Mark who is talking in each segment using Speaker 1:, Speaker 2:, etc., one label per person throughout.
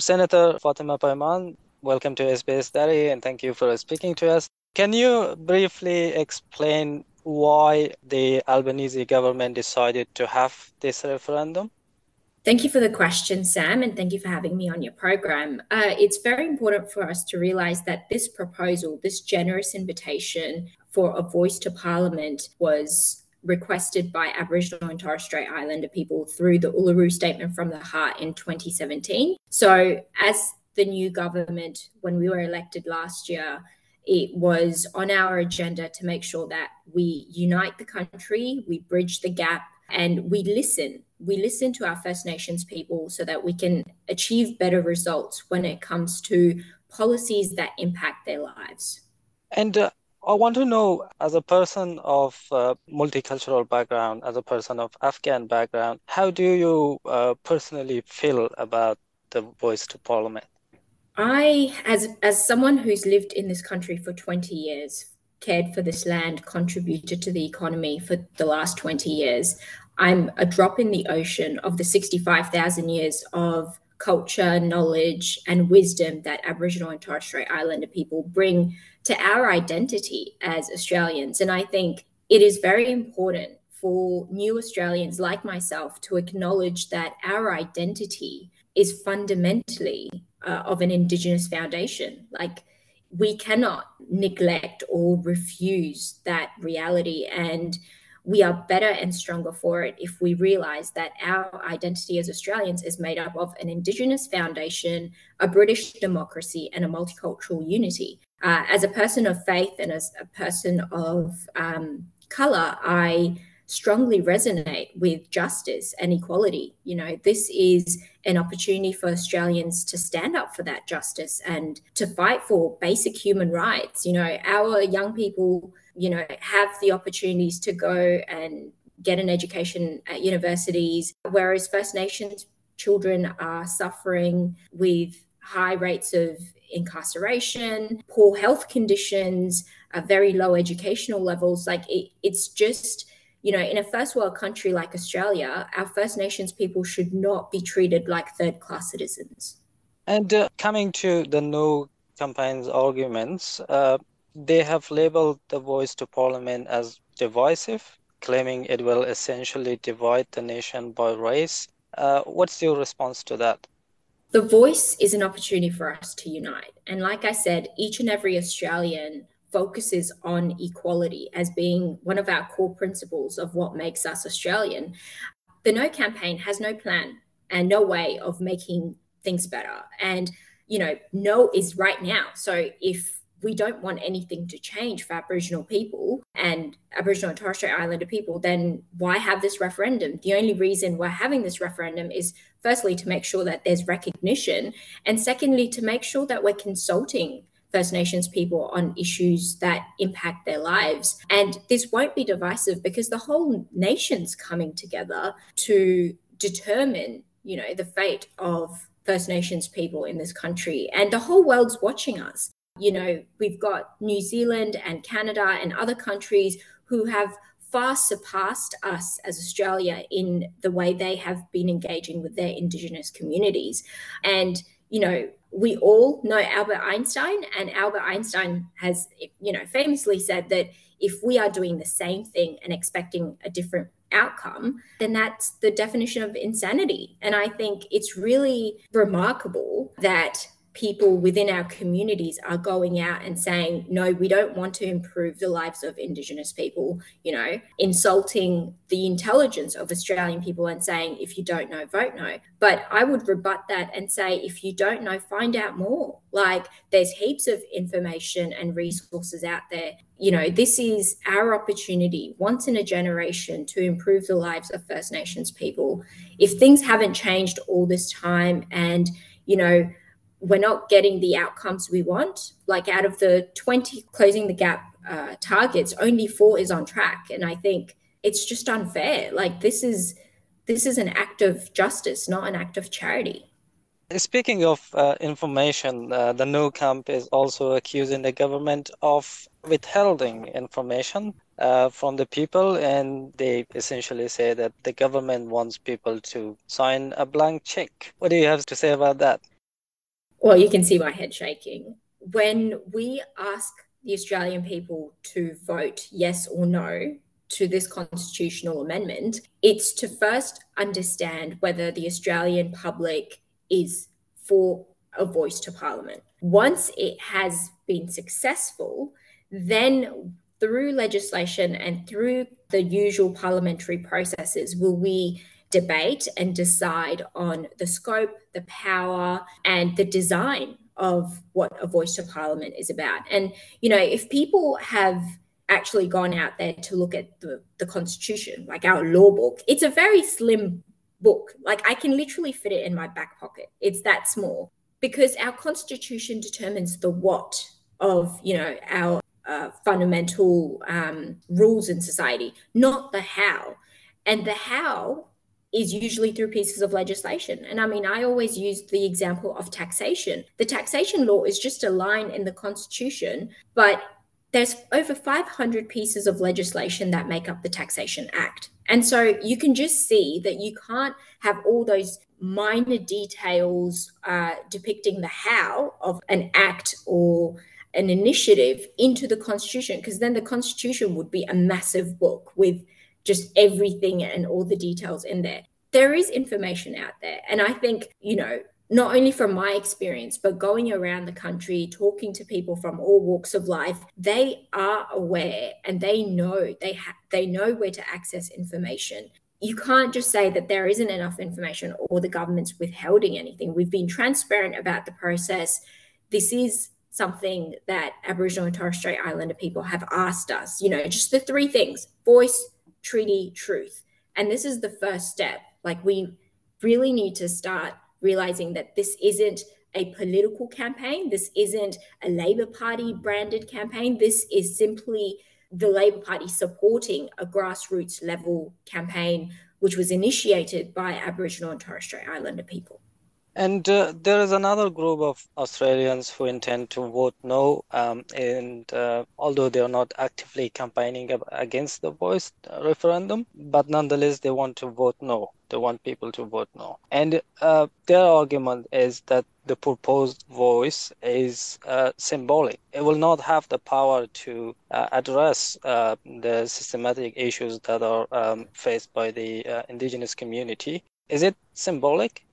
Speaker 1: Senator Fatima Payman, welcome to SBS Dari and thank you for speaking to us. Can you briefly explain why the Albanese government decided to have this referendum?
Speaker 2: Thank you for the question, Sam, and thank you for having me on your program. Uh, it's very important for us to realise that this proposal, this generous invitation for a voice to Parliament, was requested by Aboriginal and Torres Strait Islander people through the Uluru Statement from the Heart in 2017. So, as the new government, when we were elected last year, it was on our agenda to make sure that we unite the country, we bridge the gap, and we listen. We listen to our First Nations people so that we can achieve better results when it comes to policies that impact their lives.
Speaker 1: And uh, I want to know, as a person of uh, multicultural background, as a person of Afghan background, how do you uh, personally feel about the voice to parliament?
Speaker 2: I, as as someone who's lived in this country for 20 years, cared for this land, contributed to the economy for the last 20 years, I'm a drop in the ocean of the 65,000 years of culture, knowledge, and wisdom that Aboriginal and Torres Strait Islander people bring to our identity as Australians. And I think it is very important for new Australians like myself to acknowledge that our identity is fundamentally uh, of an Indigenous foundation. Like, we cannot neglect or refuse that reality. And we are better and stronger for it if we realize that our identity as Australians is made up of an Indigenous foundation, a British democracy, and a multicultural unity. Uh, as a person of faith and as a person of um, colour, I strongly resonate with justice and equality. You know, this is an opportunity for Australians to stand up for that justice and to fight for basic human rights. You know, our young people, you know, have the opportunities to go and get an education at universities, whereas First Nations children are suffering with high rates of incarceration, poor health conditions, uh, very low educational levels. Like it, it's just you know, in a first world country like Australia, our First Nations people should not be treated like third class citizens.
Speaker 1: And uh, coming to the no campaign's arguments, uh, they have labeled the voice to parliament as divisive, claiming it will essentially divide the nation by race. Uh, what's your response to that?
Speaker 2: The voice is an opportunity for us to unite. And like I said, each and every Australian focuses on equality as being one of our core principles of what makes us Australian. The No campaign has no plan and no way of making things better. And, you know, no is right now. So if we don't want anything to change for Aboriginal people and Aboriginal and Torres Strait Islander people, then why have this referendum? The only reason we're having this referendum is firstly to make sure that there's recognition, and secondly, to make sure that we're consulting First Nations people on issues that impact their lives. And this won't be divisive because the whole nation's coming together to determine, you know, the fate of First Nations people in this country. And the whole world's watching us. You know, we've got New Zealand and Canada and other countries who have far surpassed us as Australia in the way they have been engaging with their Indigenous communities. And, you know, we all know Albert Einstein, and Albert Einstein has, you know, famously said that if we are doing the same thing and expecting a different outcome, then that's the definition of insanity. And I think it's really remarkable that people within our communities are going out and saying, no, we don't want to improve the lives of Indigenous people, you know, insulting the intelligence of Australian people and saying, if you don't know, vote no. But I would rebut that and say, if you don't know, find out more. Like there's heaps of information and resources out there. You know, this is our opportunity once in a generation to improve the lives of First Nations people. If things haven't changed all this time and, you know, we're not getting the outcomes we want. Like out of the 20 closing the gap uh, targets, only four is on track. And I think it's just unfair. Like this is this is an act of justice, not an act of charity.
Speaker 1: Speaking of uh, information, uh, the No Camp is also accusing the government of withholding information uh, from the people, and they essentially say that the government wants people to sign a blank check. What do you have to say about that?
Speaker 2: Well, you can see my head shaking. When we ask the Australian people to vote yes or no to this constitutional amendment, it's to first understand whether the Australian public is for a voice to parliament. Once it has been successful, then through legislation and through the usual parliamentary processes will we debate and decide on the scope, the power, and the design of what a voice to parliament is about. And, you know, if people have actually gone out there to look at the, the constitution, like our law book, it's a very slim book. Like I can literally fit it in my back pocket. It's that small because our constitution determines the what of, you know, our uh, fundamental um, rules in society, not the how. And the how is usually through pieces of legislation. And I mean, I always use the example of taxation. The taxation law is just a line in the Constitution, but there's over 500 pieces of legislation that make up the Taxation Act. And so you can just see that you can't have all those minor details uh, depicting the how of an act or an initiative into the Constitution, because then the Constitution would be a massive book with just everything and all the details in there. There is information out there. And I think, you know, not only from my experience, but going around the country, talking to people from all walks of life, they are aware and they know they ha- they know where to access information. You can't just say that there isn't enough information or the government's withholding anything. We've been transparent about the process. This is something that Aboriginal and Torres Strait Islander people have asked us. You know, just the three things: voice, treaty, truth. And this is the first step. Like we really need to start realizing that this isn't a political campaign. This isn't a Labor Party branded campaign. This is simply the Labor Party supporting a grassroots level campaign, which was initiated by Aboriginal and Torres Strait Islander people.
Speaker 1: And uh, there is another group of Australians who intend to vote no, um, and uh, although they are not actively campaigning against the voice referendum, but nonetheless they want to vote no. They want people to vote no. And uh, their argument is that the proposed voice is uh, symbolic. It will not have the power to uh, address uh, the systematic issues that are um, faced by the uh, indigenous community. Is it symbolic?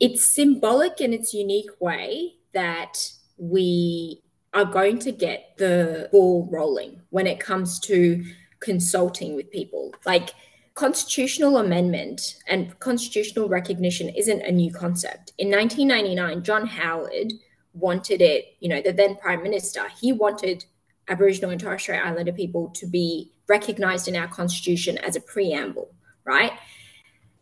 Speaker 2: It's symbolic in its unique way that we are going to get the ball rolling when it comes to consulting with people. Like constitutional amendment and constitutional recognition isn't a new concept. In 1999, John Howard wanted it, you know, the then prime minister, he wanted Aboriginal and Torres Strait Islander people to be recognized in our constitution as a preamble, right?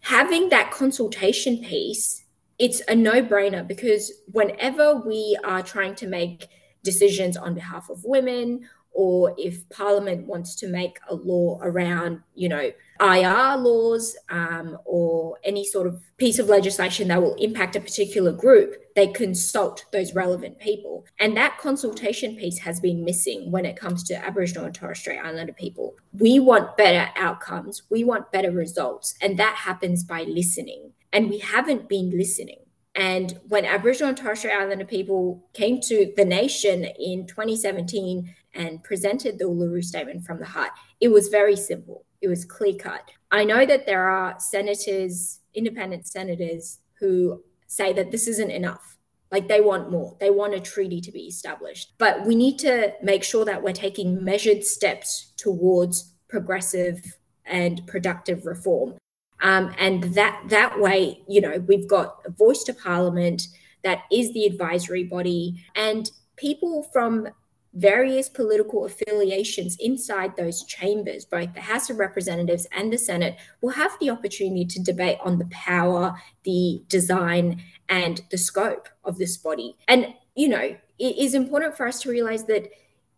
Speaker 2: Having that consultation piece it's a no brainer because whenever we are trying to make decisions on behalf of women or if parliament wants to make a law around you know ir laws um, or any sort of piece of legislation that will impact a particular group they consult those relevant people. And that consultation piece has been missing when it comes to aboriginal and torres strait islander people. We want better outcomes. We want better results. And that happens by listening and we haven't been listening. And when Aboriginal and Torres Strait Islander people came to the nation in 2017 and presented the Uluru Statement from the Heart, it was very simple. It was clear cut. I know that there are senators, independent senators, who say that this isn't enough. Like they want more. They want a treaty to be established. But we need to make sure that we're taking measured steps towards progressive and productive reform. Um, and that that way, you know, we've got a voice to Parliament that is the advisory body, and people from various political affiliations inside those chambers, both the House of Representatives and the Senate, will have the opportunity to debate on the power, the design, and the scope of this body. And, you know, it is important for us to realize that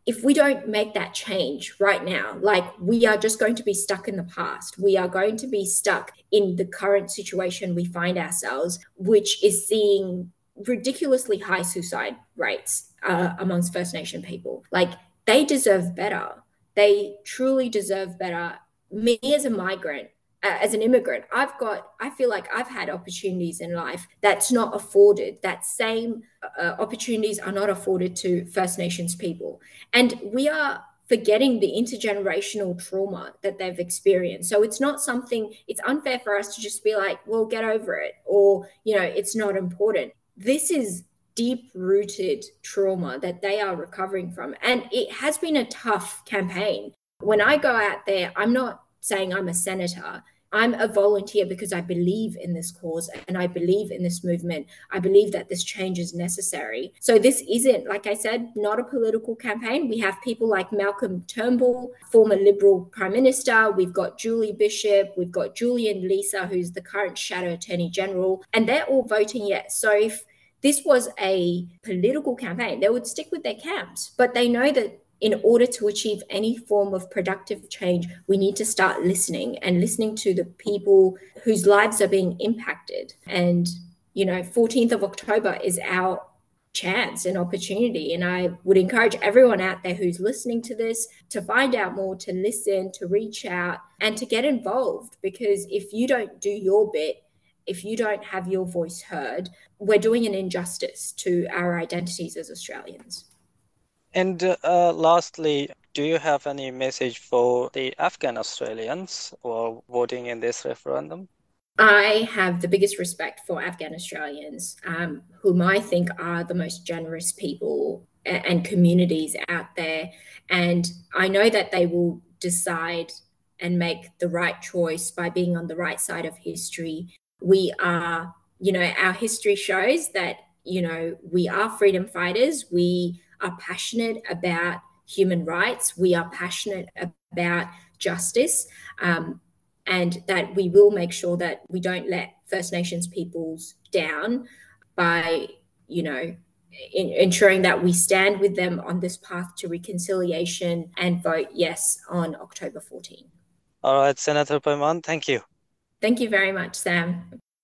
Speaker 2: if we don't make that change right now, like we are just going to be stuck in the past. We are going to be stuck in the current situation we find ourselves, which is seeing ridiculously high suicide rates uh, amongst First Nation people. Like they deserve better. They truly deserve better. Me as a migrant, as an immigrant, I've got, I feel like I've had opportunities in life that's not afforded. That same uh, opportunities are not afforded to First Nations people. And we are forgetting the intergenerational trauma that they've experienced. So it's not something, it's unfair for us to just be like, well, get over it, or, you know, it's not important. This is deep rooted trauma that they are recovering from. And it has been a tough campaign. When I go out there, I'm not saying I'm a senator. I'm a volunteer because I believe in this cause and I believe in this movement. I believe that this change is necessary. So, this isn't, like I said, not a political campaign. We have people like Malcolm Turnbull, former Liberal Prime Minister. We've got Julie Bishop. We've got Julian Leeser, who's the current Shadow Attorney General. And they're all voting yes. So, if this was a political campaign, they would stick with their camps, but they know that in order to achieve any form of productive change, we need to start listening and listening to the people whose lives are being impacted. And, you know, 14th of October is our chance and opportunity. And I would encourage everyone out there who's listening to this to find out more, to listen, to reach out, and to get involved. Because if you don't do your bit, if you don't have your voice heard, we're doing an injustice to our identities as Australians.
Speaker 1: And uh, lastly, do you have any message for the Afghan Australians who are voting in this referendum?
Speaker 2: I have the biggest respect for Afghan Australians, um, whom I think are the most generous people and communities out there. And I know that they will decide and make the right choice by being on the right side of history. We are, you know, our history shows that, you know, we are freedom fighters. We are passionate about human rights, we are passionate about justice, um, and that we will make sure that we don't let First Nations peoples down by, you know, in, ensuring that we stand with them on this path to reconciliation and vote yes on October 14.
Speaker 1: All right, Senator Payman, thank you.
Speaker 2: Thank you very much, Sam.